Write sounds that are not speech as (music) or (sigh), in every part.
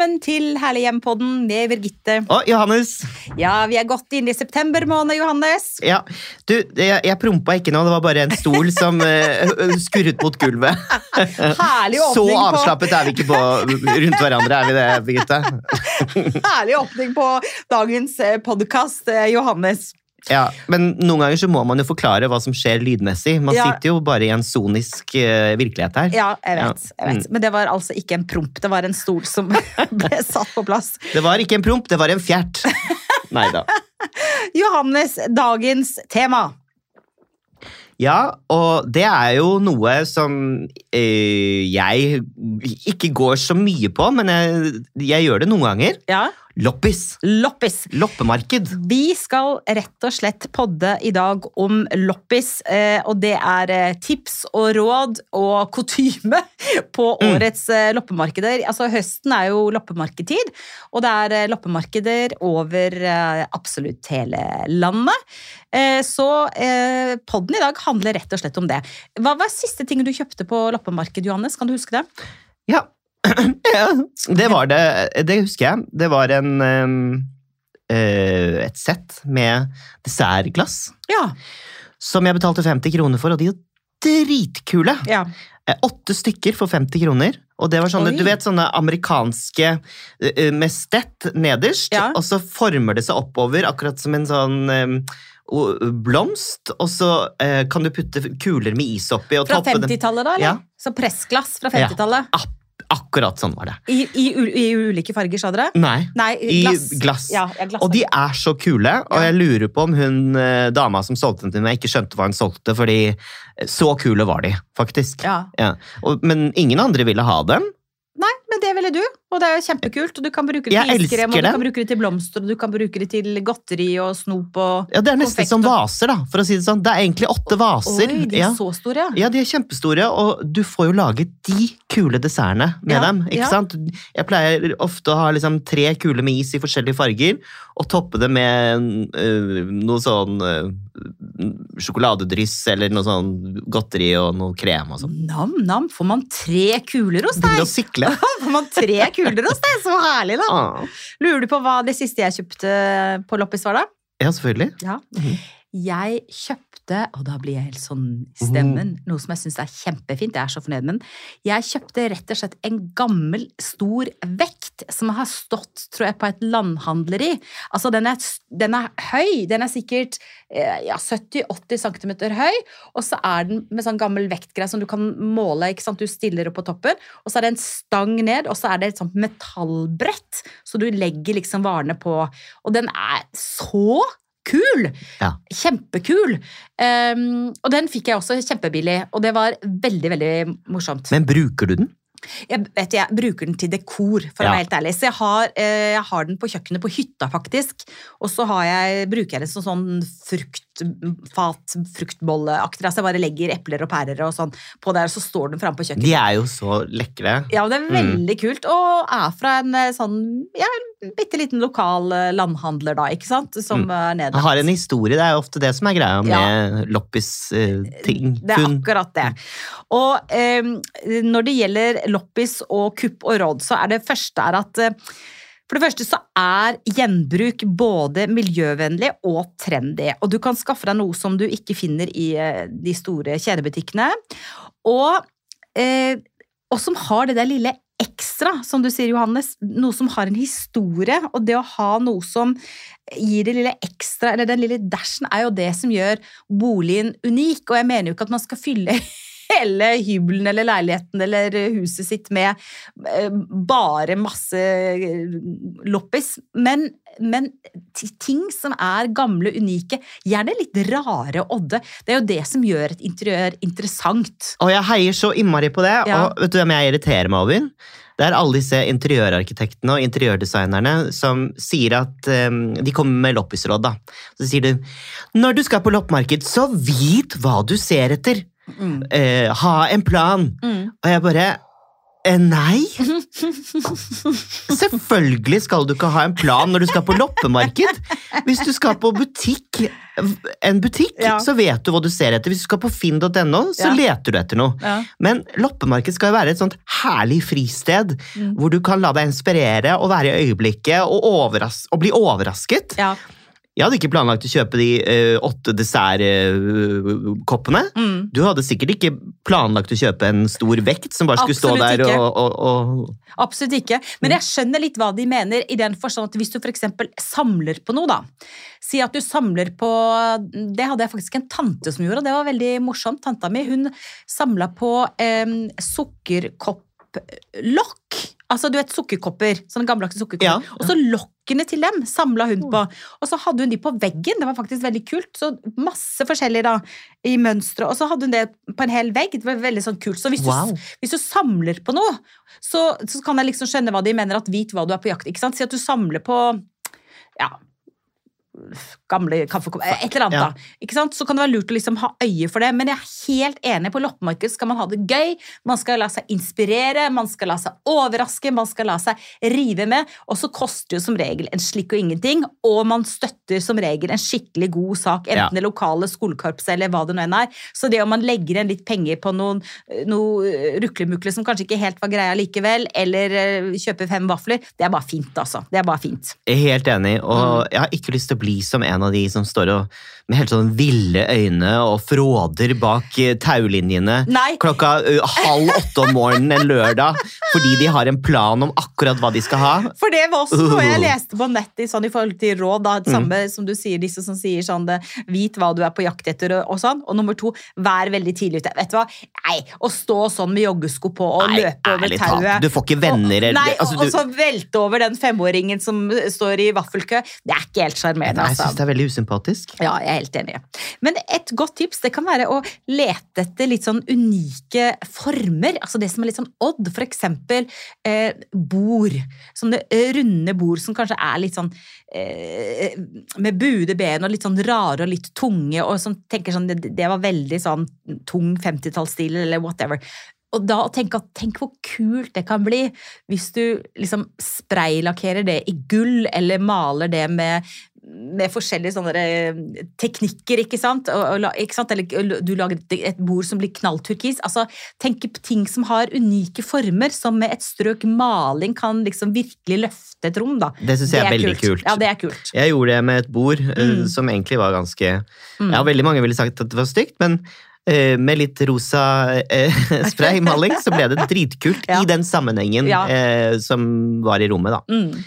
Velkommen til Herlig hjem-podden med Birgitte. Og Johannes. Ja, vi er godt inne i september måned, Johannes. Ja, du, jeg, jeg prompa ikke nå, det var bare en stol som uh, (laughs) skurret mot gulvet. (laughs) Herlig (laughs) Så åpning, på, avslappet er vi ikke på rundt hverandre, er vi det, Birgitte? herlig åpning på dagens podkast, Johannes. Ja, Men noen ganger så må man jo forklare hva som skjer lydmessig. Man Ja. sitter jo bare i en sonisk uh, virkelighet her. Ja, jeg vet. Ja. jeg vet. Men det var altså ikke en promp, det var en stol som (laughs) ble satt på plass. Det var ikke en promp, det var en fjert. (laughs) Nei da. Johannes, dagens tema. Ja, og det er jo noe som øh, jeg ikke går så mye på, men jeg, jeg gjør det noen ganger. Ja, Loppis. Loppis. Loppemarked. Vi skal rett og slett podde i dag om loppis, eh, og det er eh, tips og råd og (laughs) kutyme på Mm. årets mm. loppemarkeder. Altså Høsten er jo loppemarkedtid, og det er loppemarkeder over absolutt hele landet. Så podden i dag handler rett og slett om det. Hva var siste ting du kjøpte på loppemarked, Johannes? Kan du huske det? Ja. Ja. Det var det. Det husker jeg. Det var en eh, et sett med dessertglass Ja. som jeg betalte 50 kroner for, og de er dritkule! ja. Eh, Åtte stykker for 50 kroner. Og det var sånne, Oi. du vet, sånne amerikanske eh, med stett nederst, Ja. og så former det seg oppover, akkurat som en sånn um, blomst, og så eh, kan du putte kuler med is oppi Fra 50-tallet, da? eller? Ja. Så pressglass fra 50-tallet? Ak- Akkurat sånn var det. I, i, I ulike farger, sa dere? Nei. Nei, I glass. glass. Ja, glass. Og de er så kule, og jeg lurer på om hun eh, dama som solgte den til meg, ikke skjønte hva hun solgte, fordi så kule var de, faktisk. Ja. Ja. Og, men ingen andre ville ha dem. Men det ville du, og det er jo kjempekult. Og du kan bruke det Jeg til iskrem, og du kan bruke det til blomster, og du kan bruke det til godteri og snop og Ja, Det er nesten Konfekt som vaser, da, for å si det sånn. Det er egentlig åtte vaser. Oi, de er ja. så store, ja. de er kjempestore, og du får jo lage de kule dessertene med Ja, dem. ikke ja. sant? Jeg pleier ofte å ha liksom tre kuler med is i forskjellige farger, og toppe det med eh, noe sånn eh, sjokoladedryss eller noe sånn godteri og noe krem og sånn. Nam-nam, får man tre kuler hos deg? deg? å sykle. (laughs) Får man tre kuler hos deg? Så herlig, da! Ah. Lurer du på hva det siste jeg kjøpte på loppis var, da? Ja, selvfølgelig. Ja. Mhm. Jeg kjøpte, og da blir jeg helt sånn i stemmen, noe som jeg syns er kjempefint, jeg er så fornøyd med den. Jeg kjøpte rett og slett en gammel, stor vekt som har stått, tror jeg, på et landhandleri. Altså, den er, den er høy, den er sikkert eh, ja, 70-80 cm høy, og så er den med sånn gammel vektgreie som du kan måle, ikke sant, du stiller opp på toppen, og så er det en stang ned, og så er det et sånt metallbrett, så du legger liksom varene på, og den er så kul! Ja. Kjempekul! Um, og den fikk jeg også kjempebillig, og det var veldig, veldig morsomt. Men bruker du den? Jeg, vet, jeg bruker den til dekor, for å være helt ærlig. Så jeg har, eh, jeg har den på kjøkkenet på hytta, faktisk. Og så har jeg, bruker jeg den som sånn fruktfat, fruktbolleaktig. Altså jeg bare legger epler og pærer og sånn på der, og så står den framme på kjøkkenet. De er jo så lekre. Ja, det er Mm. veldig kult, og er fra en eh, sånn ja, bitte liten lokal eh, landhandler, da, ikke sant? Som Mm. er nede. Har en historie, det er jo ofte det som er greia med loppis-ting. Det er akkurat det. Og eh, når det gjelder loppis og kupp og råd, så er det første er at eh, for det første så er gjenbruk både miljøvennlig og trendy. Og du kan skaffe deg noe som du ikke finner i eh, de store kjedebutikkene. Og, eh, og som har det der lille ekstra, som du sier, Johannes. Noe som har en historie. Og det å ha noe som gir det lille ekstra, eller den lille dashen, er jo det som gjør boligen unik. Og jeg mener jo ikke at man skal fylle hele hybelen eller leiligheten eller huset sitt med eh, bare masse eh, loppis. Men, men ting som er gamle, unike, gjerne litt rare odde, det er jo det som gjør et interiør interessant. Og jeg heier så innmari på det. Ja. Og vet du hvem jeg irriterer meg over? Det er alle disse interiørarkitektene og interiørdesignerne som sier at um, de kommer med loppisråd. da. Så sier du når du skal på loppemarked, så vit hva du ser etter. Mm. Eh, ha en plan. Mm. Og jeg bare Eh, nei. (laughs) Selvfølgelig skal du ikke ha en plan når du skal på loppemarked. Hvis du skal på butikk, en butikk, Ja. så vet du hva du ser etter. Hvis du skal på finn.no, så Ja. leter du etter noe. Ja. Men loppemarked skal jo være et sånt herlig fristed, Mm. hvor du kan la deg inspirere og være i øyeblikket og, og bli overrasket. Ja. Jeg hadde ikke planlagt å kjøpe de uh, åtte dessertkoppene. Mm. Du hadde sikkert ikke planlagt å kjøpe en stor vekt som bare skulle stå der ikke. og, og, og Absolutt ikke. Men jeg skjønner litt hva de mener, i den forstand at hvis du f.eks. samler på noe, da. Si at du samler på Det hadde jeg faktisk en tante som gjorde, og det var veldig morsomt. Tanta mi hun samla på eh, sukkerkopplokk. Altså du vet sukkerkopper, sånne gammeldagse sukkerkopper. Ja. Og så lokkene til dem samla hun på. Og så hadde hun de på veggen, det var faktisk veldig kult. Så masse forskjellig da, i mønstre. Og så hadde hun det på en hel vegg, det var veldig sånn kult. Så hvis, Wow. du, hvis du samler på noe, så, så kan jeg liksom skjønne hva de mener, at vit hva du er på jakt. ikke sant? Si at du samler på ja, gamle kaffekopp et eller annet Ja. da. Ikke sant? Så kan det være lurt å liksom ha øye for det. Men jeg er helt enig, på loppemarked skal man ha det gøy, man skal la seg inspirere, man skal la seg overraske, man skal la seg rive med, og så koster jo som regel en slikk og ingenting, og man støtter som regel en skikkelig god sak, enten Ja. det lokale skolekorpset eller hva det nå enn er. Så det om man legger igjen litt penger på noen noe ruklemukle som kanskje ikke helt var greia likevel, eller eh, kjøper fem vafler, det er bare fint, altså. Det er bare fint. Jeg er helt enig, og jeg har ikke lyst til å bli som en av de som står og, med helt sånn ville øyne og fråder bak eh, taulinjene Nei. klokka halv åtte om morgenen en lørdag fordi de har en plan om akkurat hva de skal ha. For det var også noe jeg Uh. leste på nettet sånn, i forhold til råd. Da, det samme som du sier, disse som sier sånn det, Vit hva du er på jakt etter, og, og sånn. Og nummer to, vær veldig tidlig ute. Vet du hva? Nei, å stå sånn med joggesko på og Nei, løpe over tauet du får ikke venner og, Nei, altså, og, og så velte over den femåringen som står i vaffelkø. Det er ikke helt sjarmerende. Nei, jeg altså. syns det er veldig usympatisk. Ja, jeg er helt enig. Men et godt tips det kan være å lete etter litt sånn unike former. Altså det som er litt sånn odd. For eksempel eh, bord. Sånne eh, runde bord som kanskje er litt sånn eh, med buede ben og litt sånn rare og litt tunge, og som tenker sånn det, det var veldig sånn tung 50-tallsstil eller whatever. Og da å tenke at tenk hvor kult det kan bli hvis du liksom spraylakkerer det i gull, eller maler det med, med forskjellige sånne eh, teknikker, ikke sant? Og, ikke sant? Eller du lager et, bord som blir knallturkis. Altså, tenk på ting som har unike former, som med et strøk maling kan liksom virkelig løfte et rom, da. Det syns jeg er, veldig kult. Ja, det er kult. Jeg gjorde det med et bord Mm. som egentlig var ganske Mm. Ja, veldig mange ville sagt at det var stygt, men med litt rosa eh, (laughs) spraymaling så ble det dritkult (laughs) Ja. i den sammenhengen Ja. eh, som var i rommet, da. Mm.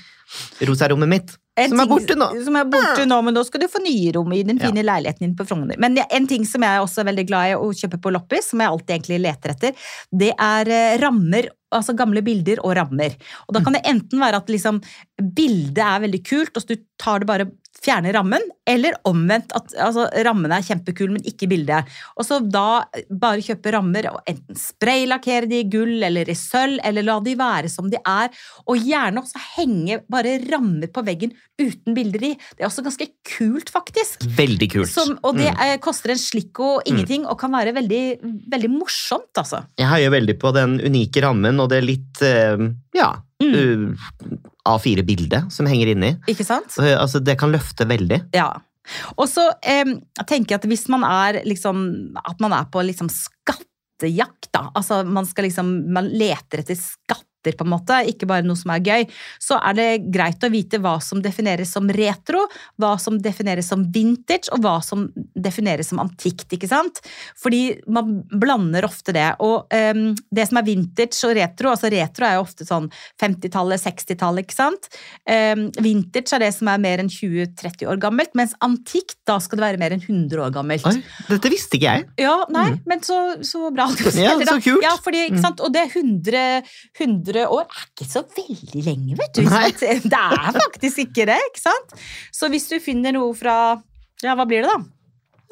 Rosarommet mitt. Som er borte nå. Som er borte nå, men nå skal du få nye rom i den Ja. fine leiligheten din på Frogner. Men en ting som jeg også er veldig glad i å kjøpe på loppis, som jeg alltid egentlig leter etter, det er eh, rammer, altså gamle bilder og rammer. Og da kan det enten være at liksom bildet er veldig kult, og så du tar det bare fjerner rammen, eller omvendt at altså, rammen er kjempekul, men ikke bildet. Og så da bare kjøpe rammer, og enten spraylakkere de i gull eller i sølv, eller la de være som de er, og gjerne også henge bare rammer på veggen uten bilder i. Det er også ganske kult, faktisk. Veldig kult. Som, og det Mm. eh, koster en slikk og ingenting, og kan være veldig, veldig morsomt, altså. Jeg heier veldig på den unike rammen og det litt eh, ja, Mm. eh, A4-bildet som henger inni. Ikke sant? Eh, altså, det kan løfte veldig. Ja. Og så eh, tenker jeg at hvis man er liksom At man er på liksom skattejakt, da. Altså man skal liksom Man leter etter skatter, på en måte, ikke bare noe som er gøy. Så er det greit å vite hva som defineres som retro, hva som defineres som vintage, og hva som defineres som antikt, ikke sant? Fordi man blander ofte det. Og um, det som er vintage og retro, altså retro er jo ofte sånn 50-tallet, 60-tallet, ikke sant? Um, vintage er det som er mer enn 20-30 år gammelt, mens antikt, da skal det være mer enn 100 år gammelt. Oi, dette visste ikke jeg. Ja, nei, men så, så bra. Ja, så kult. Ja, fordi, ikke Mm. sant? Og det er 100, 100 år er ikke så veldig lenge, vet du. Nei. Det er faktisk ikke det, ikke sant? Så hvis du finner noe fra Ja, hva blir det, da?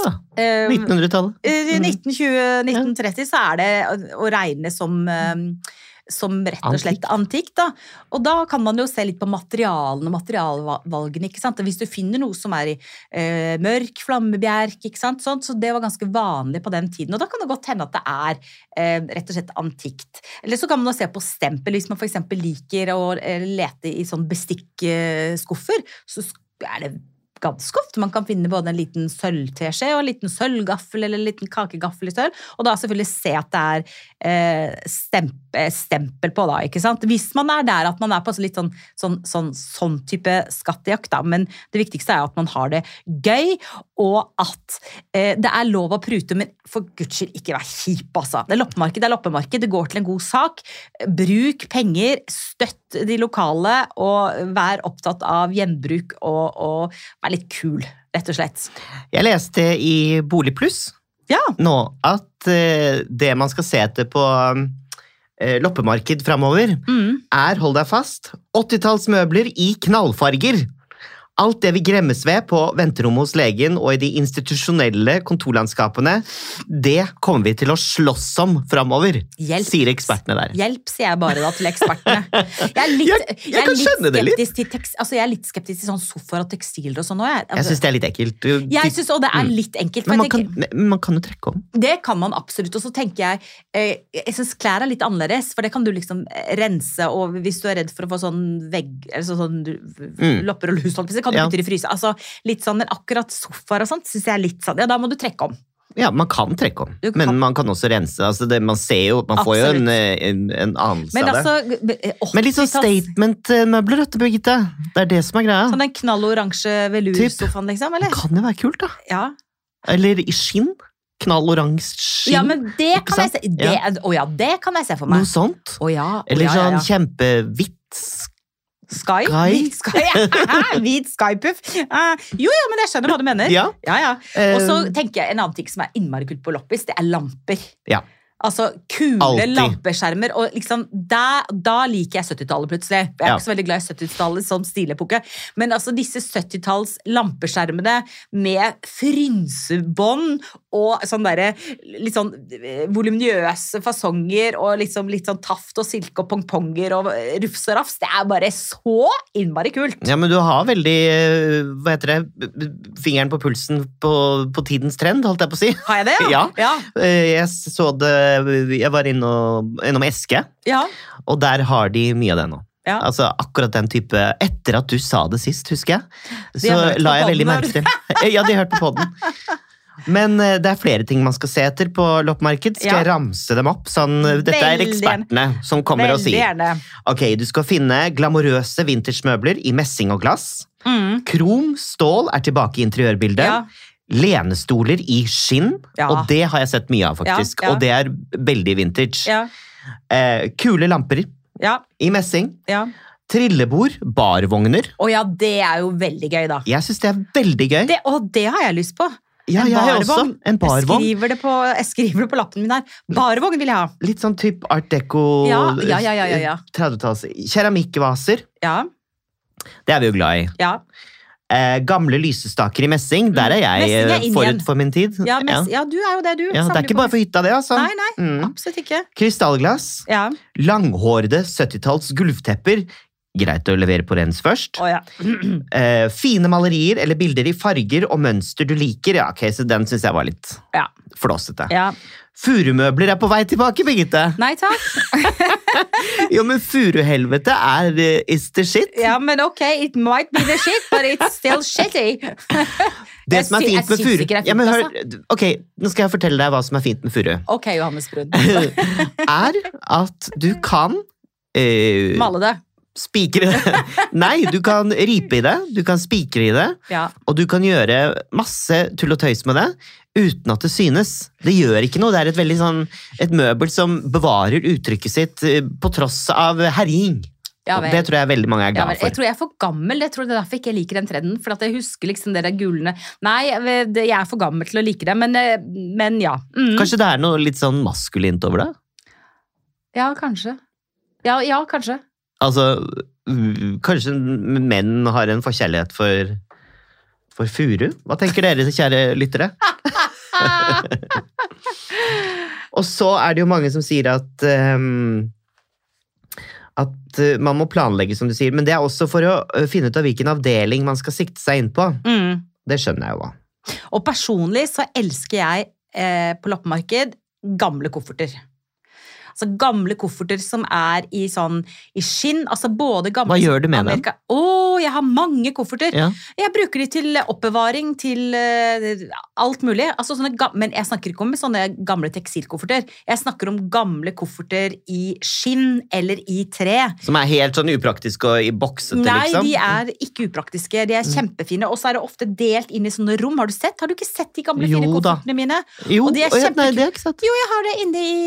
Ja, Eh, 1900-tallet. Mm. 1920-1930 så er det å- regne som eh, som rett og slett antikt. da. Og da kan man jo se litt på materialene materialvalgene. ikke sant? Hvis du finner noe som er i eh, mørk flammebjerk, ikke sant? Sånt, så det var ganske vanlig på den tiden. Og da kan det godt hende at det er eh, rett og slett antikt. Eller så kan man jo se på stempel, hvis man f.eks. liker å eh, lete i sånn bestikkskuffer. så er det ganske ofte man kan finne både en liten sølvteskje og en liten sølvgaffel eller en liten kakegaffel i sølv, og da selvfølgelig se at det er eh, stempe, stempel på, da, ikke sant. Hvis man er der at man er på litt sånn, sånn, sånn, sånn type skattejakt, da, men det viktigste er at man har det gøy, og at eh, det er lov å prute, men for guds skyld, ikke vær kjip, altså. Det er loppemarked, det er loppemarked, det går til en god sak. Bruk penger, støtt de lokale, og vær opptatt av gjenbruk og, og vær litt kul, rett og slett. Jeg leste i Boligpluss Ja. nå at eh, det man skal se etter på eh, loppemarked framover, Mm. er, hold deg fast, 80-tallsmøbler i knallfarger. Alt det vi gremmes ved på venterommet hos legen og i de institusjonelle kontorlandskapene, det kommer vi til å slåss om framover, sier ekspertene der. Hjelp, sier jeg bare da til ekspertene. Jeg er litt, Jeg- jeg er litt skeptisk litt. til tekst, altså jeg er litt skeptisk til sånn sofaer og tekstiler og sånn òg. Jeg, Jeg altså, syns det er litt ekkelt. jeg synes, og det er litt enkelt. Men man kan, tenker, man kan jo trekke om. det kan man absolutt. Og så tenker jeg eh, Jeg syns klær er litt annerledes, for det kan du liksom eh, rense, og hvis du er redd for å få sånn vegg Eller sånn, sånn Mm. lopper og lus, jeg kan Ja. putter i fryse. Altså, litt sånn, men akkurat sofaer og sånt syns jeg er litt sånn Ja, da må du trekke om. Ja, man kan trekke om, kan- men man kan også rense. Altså det, man ser jo, man får jo en, Absolutt. eh, en, en anelse Men av det. altså Men litt sånn statement-møbler, dette, Birgitte. Det er det som er greia. Sånn den knalloransje velursofaen, liksom? Det kan jo være kult, da. Ja. Eller i skinn. Knalloransje skinn. ja, men det kan jeg se det, Å ja, det kan jeg se for meg. Noe sånt. Å ja, å Eller ja, ja, sånn ja. kjempehvitt. Sky? Hvit Sky? (laughs) Hvit Skypuff? Uh, jo, ja, men jeg skjønner hva du mener. Ja. Ja, ja. Og så eh, tenker jeg en annen ting som er innmari kult på loppis, det er lamper. Ja. Altså kule Altid. lampeskjermer. Og liksom, da, da liker jeg 70-tallet plutselig. Jeg er Ja. ikke så veldig glad i 70-tallet som stilepoke. Men altså disse 70-talls lampeskjermene med frynsebånd og sånn derre litt sånn eh, voluminøse fasonger og liksom litt sånn taft og silke og pongponger og eh, rufs og rafs, det er bare så innmari kult. Ja, men du har veldig eh, Hva heter det? Fingeren på pulsen på, på tidens trend, holdt jeg på å si. Har jeg det? Ja. (laughs) ja. ja. Jeg så det Jeg var innom, innom Eske, ja. og der har de mye av det nå. Ja. Altså akkurat den type Etter at du sa det sist, husker jeg, så la jeg veldig merke til (laughs) Ja, de har hørt på podden. Men eh, det er flere ting man skal se etter på loppemarked. Skal Ja. jeg ramse dem opp? Sånn, eh, dette er ekspertene som kommer og Veldig sier. gjerne. Ok, Du skal finne glamorøse vintersmøbler i messing og glass. Mm. Krom, stål er tilbake i interiørbildet. Ja. Lenestoler i skinn, Ja. og det har jeg sett mye av, faktisk. Ja. Og det er veldig vintage. Ja. Eh, kule lamper Ja. i messing. ja. Trillebord, barvogner. Å ja, det er jo veldig gøy, da. Jeg syns det er veldig gøy. Det, og det har jeg lyst på. ja, en jeg har også. barvogn. Jeg skriver, det på, jeg skriver det på lappen min her. Barvogn vil jeg ha. Litt sånn type art deco. Ja, ja, ja, ja, ja, ja. 30-talls. Keramikkvaser. Ja, Det er vi jo glad i. ja. Eh, gamle lysestaker i messing. Der er jeg er eh, forut for min tid. Ja, mens, ja, du er jo det, du. Ja, det er ikke bare for hytta, det, altså. Nei, nei, Mm. absolutt ikke. Krystallglass. Ja. Langhårede 70-talls gulvtepper. Greit å levere på rens først. Oh, ja. (clears throat) Eh, fine malerier eller bilder i farger og mønster du liker. Ja, ok, så Den syns jeg var litt Ja. flåsete. Furumøbler er på vei tilbake, Birgitte! Nei takk. (laughs) Jo, men furuhelvete er It's is the shit. Ja, men ok, it might be the shit, but it's still shitty. Det Jeg som er fint med furu ja, men hør, Ok, nå skal jeg fortelle deg hva som er fint med furu. Ok, Johannes Brun. (laughs) er at du kan eh, Male det. Spikre (laughs) Nei, du kan ripe i det, du kan spikre i det, Ja. og du kan gjøre masse tull og tøys med det uten at det synes. Det gjør ikke noe. Det er et veldig sånn Et møbel som bevarer uttrykket sitt eh, på tross av herjing. Ja, det tror jeg veldig mange er Ja, glad vel, jeg tror jeg er for gammel. Jeg tror det er derfor ikke jeg liker den trenden. For jeg husker liksom det der gulene Nei, jeg er for gammel til å like det, men, eh, men ja. Mm. Kanskje det er noe litt sånn maskulint over det? Ja, kanskje. Ja, ja, kanskje. Altså, kanskje menn har en forkjærlighet for for furu? Hva tenker dere, kjære lyttere? (laughs) Og så er det jo mange som sier at um, at eh, man må planlegge, som du sier. Men det er også for å eh, finne ut av hvilken avdeling man skal sikte seg inn på. Mm. Det skjønner jeg jo. hva. Og personlig så elsker jeg eh, på loppemarked gamle kofferter. Altså gamle kofferter som er i sånn i skinn. Altså både gamle Hva gjør du med dem? Å, oh, jeg har mange kofferter. Ja. Jeg bruker de til oppbevaring, til uh, alt mulig. Altså sånne, men jeg snakker ikke om sånne gamle tekstilkofferter. Jeg snakker om gamle kofferter i skinn eller i tre. Som er helt sånn upraktiske og i boksete, Nei, liksom? de er ikke upraktiske. De er kjempefine. Og så er det ofte delt inn i sånne rom. Har du sett? Har du ikke sett de gamle fine koffertene mine? Jo, og de er kjempe... nei, det har jeg ikke sett. Jo, jeg har det inne i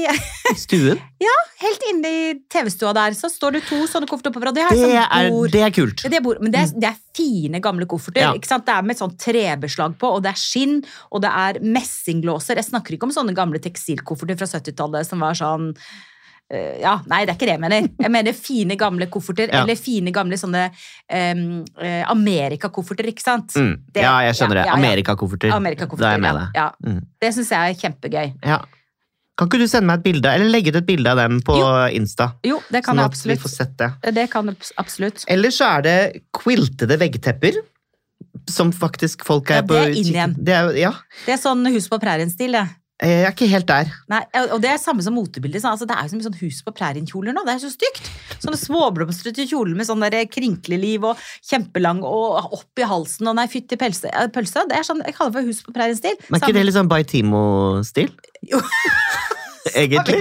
I stuen. Helt inne i TV-stua der. Så står det to sånne kofferter på hverandre. Det Det er er, sånn det er kult. Det er bord, men det er, det er fine, gamle kofferter. Ja. Det er med sånn trebeslag på, og det er skinn, og det er messinglåser. Jeg snakker ikke om sånne gamle tekstilkofferter fra 70-tallet som var sånn eh, ja, Nei, det er ikke det jeg mener. Jeg mener fine, gamle kofferter. (laughs) Ja. Eller fine, gamle sånne um, Amerikakofferter, ikke sant? Mm. Det- ja, jeg skjønner ja, det. ja, ja. Amerikakofferter. Amerika Da er jeg med ja, deg. ja. Mm. Det syns jeg er kjempegøy. Ja. Kan ikke du sende meg et bilde, eller legge ut et bilde av dem på Jo. Insta? Jo, det kan Sånn jeg at vi får sett det. Det kan jeg absolutt. Ellers så er det quiltede veggtepper. Som faktisk folk er Ja, det er på inn igjen. Det er, ja, Det er sånn Hus på prærien-stil, det. Jeg er ikke helt der. Nei, og det er samme som motebildet. Altså, det er jo så mye sånn Hus på prærien-kjoler nå. Det er så stygt! Sånne småblomstrete kjoler med sånn der krinkeliv og kjempelang og opp i halsen og nei, fytti pølse. eh, pølse. Det er sånn, Jeg kaller det for Hus på prærien-stil. Men er ikke det litt sånn Baitimo-stil? Jo. (laughs) Egentlig.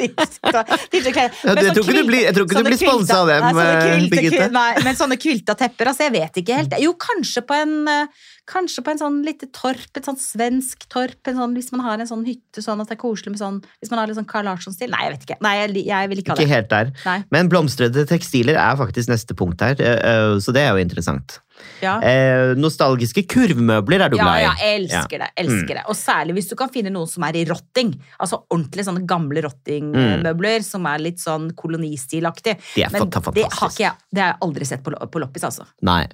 Jeg tror ikke du blir- sponset av dem, eh, Birgitte. Nei, men sånne kvilta tepper, altså jeg vet ikke helt. Jo, kanskje på en eh, Kanskje på en sånn lite torp, et sånn svensk torp, en sånn, hvis man har en sånn hytte sånn at det er koselig med sånn Hvis man har litt sånn Carl Larsson-stil. Nei, jeg vet ikke. Nei, jeg, jeg vil ikke ha det. Ikke helt der. Nei. Men blomstrede tekstiler er faktisk neste punkt her, eh, eh, så det er jo interessant. Ja. Eh, nostalgiske kurvmøbler er du Ja, glad i? ja, jeg elsker det. elsker det. Og særlig hvis du kan finne noen som er i rotting. Altså ordentlig sånne gamle rottingmøbler som er litt sånn kolonistilaktig. De er Men fanta- det har fantastisk. jeg, det har jeg aldri sett på, på loppis, altså. Nei.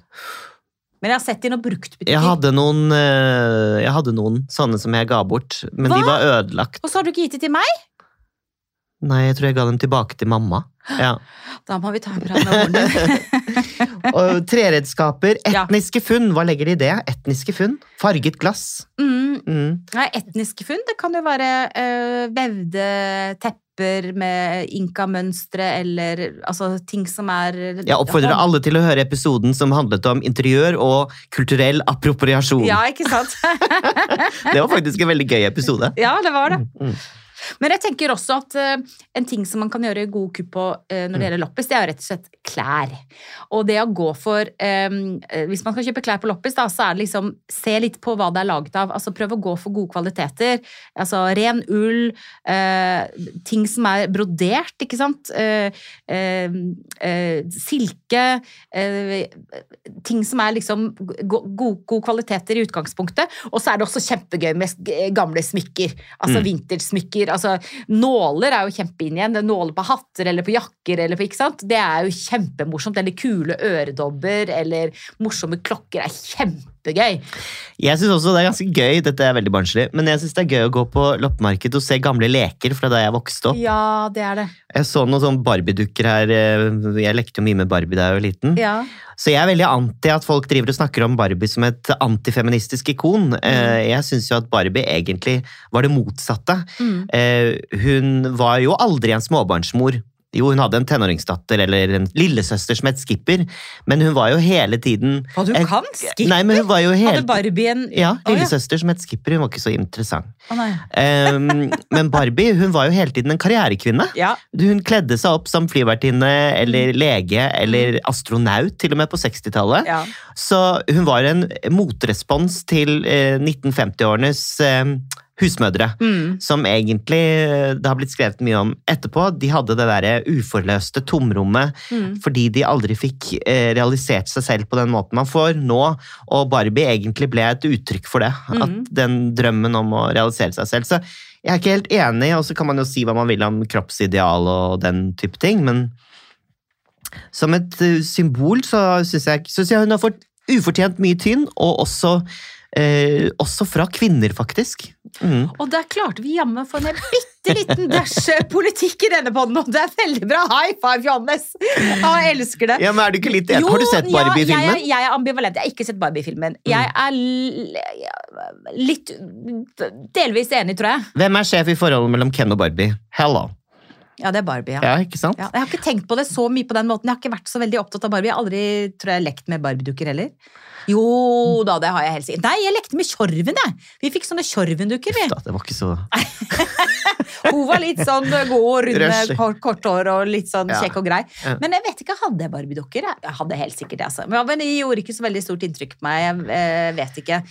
Men jeg har sett i noen bruktbutikker. Jeg hadde noen, eh, jeg hadde noen sånne som jeg ga bort, men de var ødelagt. Og så har du ikke gitt det til meg? Nei, jeg tror jeg ga dem tilbake til mamma. Ja. (gasps) Da må vi ta med moren. (laughs) Og treredskaper. Ja. Etniske funn, hva legger de i det? Etniske funn? Farget glass? Mm, Mm. nei, etniske funn, det kan jo være øh, vevde tepper med inkamønstre, eller altså ting som er Jeg oppfordrer alle til å høre episoden som handlet om interiør og kulturell appropriasjon. Ja, ikke sant? (laughs) Det var faktisk en veldig gøy episode. ja, det var det. Mm. Men jeg tenker også at uh, en ting som man kan gjøre god kupp på uh, når det gjelder loppis, det er jo rett og slett klær. Og det å gå for um, Hvis man skal kjøpe klær på loppis, da, så er det liksom Se litt på hva det er laget av. Altså Prøv å gå for gode kvaliteter. Altså ren ull, uh, ting som er brodert, ikke sant. Silke. Ting som er liksom go- gode kvaliteter i utgangspunktet. Og så er det også kjempegøy med gamle smykker. Altså Mm. vintage-smykker. Altså, nåler er jo kjempe inn igjen. Er Nåler på hatter eller på jakker. Eller på, ikke sant? Det er jo kjempemorsomt. Eller kule øredobber eller morsomme klokker er kjempegøy. Jeg syns også det er ganske gøy, dette er veldig barnslig, men jeg synes det er gøy å gå på loppemarked og se gamle leker fra da jeg vokste opp. Ja, det er det. Jeg så noen sånne Barbie-dukker her, eh, jeg lekte jo mye med Barbie da jeg var liten. Ja. Så jeg er veldig anti at folk driver og snakker om Barbie som et antifeministisk ikon. Mm. Jeg syns jo at Barbie egentlig var det motsatte. Mm. Eh, Hun var jo aldri en småbarnsmor. Jo, hun hadde en tenåringsdatter eller en lillesøster som het Skipper, men hun var jo hele tiden Hva du kan? Skipper? Nei, men hun var jo hele Hadde Barbie en Ja, Å, ja. lillesøster som het Skipper. Hun var ikke så interessant. Nei. Um, men Barbie hun var jo hele tiden en karrierekvinne. Ja. Hun kledde seg opp som flyvertinne eller lege eller astronaut, til og med på 60-tallet. ja. Så hun var en motrespons til eh, 1950-årenes eh, husmødre. Mm. Som egentlig eh, det har blitt skrevet mye om etterpå. De hadde det derre uforløste tomrommet Mm. fordi de aldri fikk eh, realisert seg selv på den måten man får nå. Og Barbie egentlig ble et uttrykk for det. Mm. At den drømmen om å realisere seg selv. Så jeg er ikke helt enig, og så kan man jo si hva man vil om kroppsideal og den type ting, men som et eh, symbol så syns jeg, synes jeg hun har fått ufortjent mye tynn, og også Eh, også fra kvinner, faktisk. Mm. Og der klarte vi jammen å få en bitte liten dash politikk i denne poden, og det er veldig bra! High five, Johannes! Ja, jeg elsker det. Ja, men er du ikke litt enig? Har du sett Barbie-filmen? Jeg, er- jeg er ambivalent. Jeg har ikke sett Barbie-filmen. Mm. Jeg er litt delvis enig, tror jeg. Hvem er sjef i forholdet mellom Ken og Barbie? Hello. Ja, det er Barbie, ja. Ja, ikke sant? Ja, jeg har ikke tenkt på det så mye på den måten. Jeg har ikke vært så veldig opptatt av Barbie. Jeg har aldri tror jeg, lekt med Barbie-dukker heller. Jo da, det har jeg helt sikkert. Nei, jeg lekte med Tjorven, jeg. Vi fikk sånne Tjorven-dukker, vi. Det var ikke så (laughs) Hun var litt sånn god og rund med kort, kort hår og litt sånn Ja. kjekk og grei. Men jeg vet ikke, hadde jeg Barbie-dukker? Jeg- hadde helt sikkert det, altså. Men men det gjorde ikke så veldig stort inntrykk på meg. Jeg eh, vet ikke.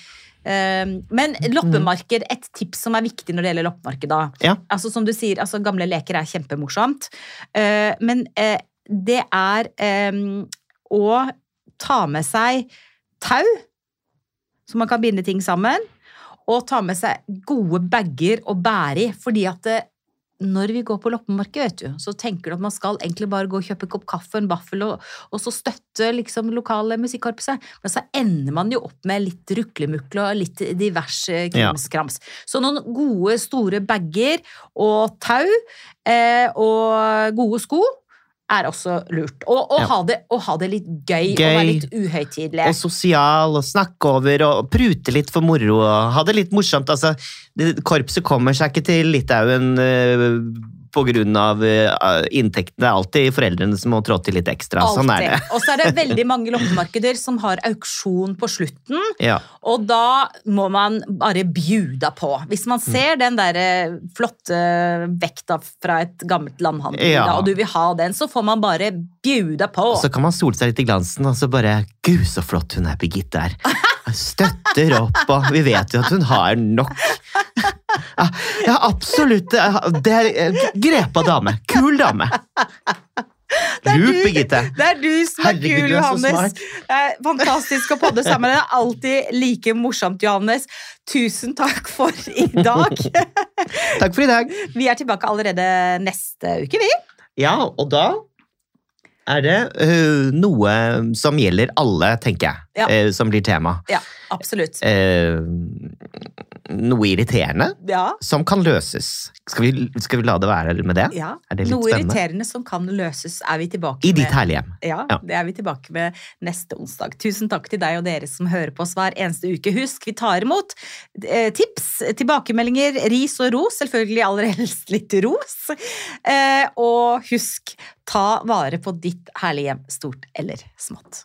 Eh, Men loppemarked, et tips som er viktig når det gjelder loppemarked, da. Ja. Altså Som du sier, altså gamle leker er kjempemorsomt. Eh, Men eh, det er eh, å ta med seg tau, så man kan binde ting sammen og ta med seg gode bager å bære i. Fordi at eh, når vi går på loppemarked, vet du, så tenker du at man skal egentlig bare gå og kjøpe en kopp kaffe og en vaffel, og, og så støtte liksom lokale musikkorpset. Men så ender man jo opp med litt ruklemukle og litt diverse krimskrams. Så noen gode, store bager og tau eh, og gode sko er også lurt. Og, og, Ja. ha, det, og ha det litt gøy, og være litt uhøytidelig. Og sosial, og snakke over, og prute litt for moro, og ha det litt morsomt. Altså, korpset kommer seg ikke til Litauen av eh, inntektene. Det er alltid foreldrene som må trå til litt ekstra. Sånn er det. Og så er det veldig mange loppemarkeder som har auksjon på slutten, Ja. og da må man bare bjuda på. Hvis man Mm. ser den der eh, flotte vekta fra et gammelt landhandel, Ja. og du vil ha den, så får man bare bjuda på. Og så kan man sole seg litt i glansen, og så bare Gud, så flott hun er, Birgitte er. (laughs) Støtter opp, og vi vet jo at hun har nok. Ja, ja absolutt. Det er grepa dame. Kul dame. er Lurt, du. Birgitte. Det er du som er Herregud, kul, Johannes. er fantastisk å podde sammen. Det er alltid like morsomt, Johannes. Tusen takk for i dag. (laughs) Takk for i dag. Vi er tilbake allerede neste uke, vi. Ja, og da er det uh, noe som gjelder alle, tenker jeg, Ja. uh, som blir tema. Ja, absolutt. Eh, noe irriterende Ja, som kan løses. Skal vi, skal vi la det være med det? ja. Det Noe spennende? irriterende som kan løses, er vi tilbake I med. ditt herlige hjem. Ja, Ja. det er vi tilbake med neste onsdag. Tusen takk til deg og dere som hører på oss hver eneste uke. Husk, vi tar imot eh, tips, tilbakemeldinger, ris og ros. Selvfølgelig aller helst litt ros. Eh, og husk, ta vare på ditt herlige hjem, stort eller smått.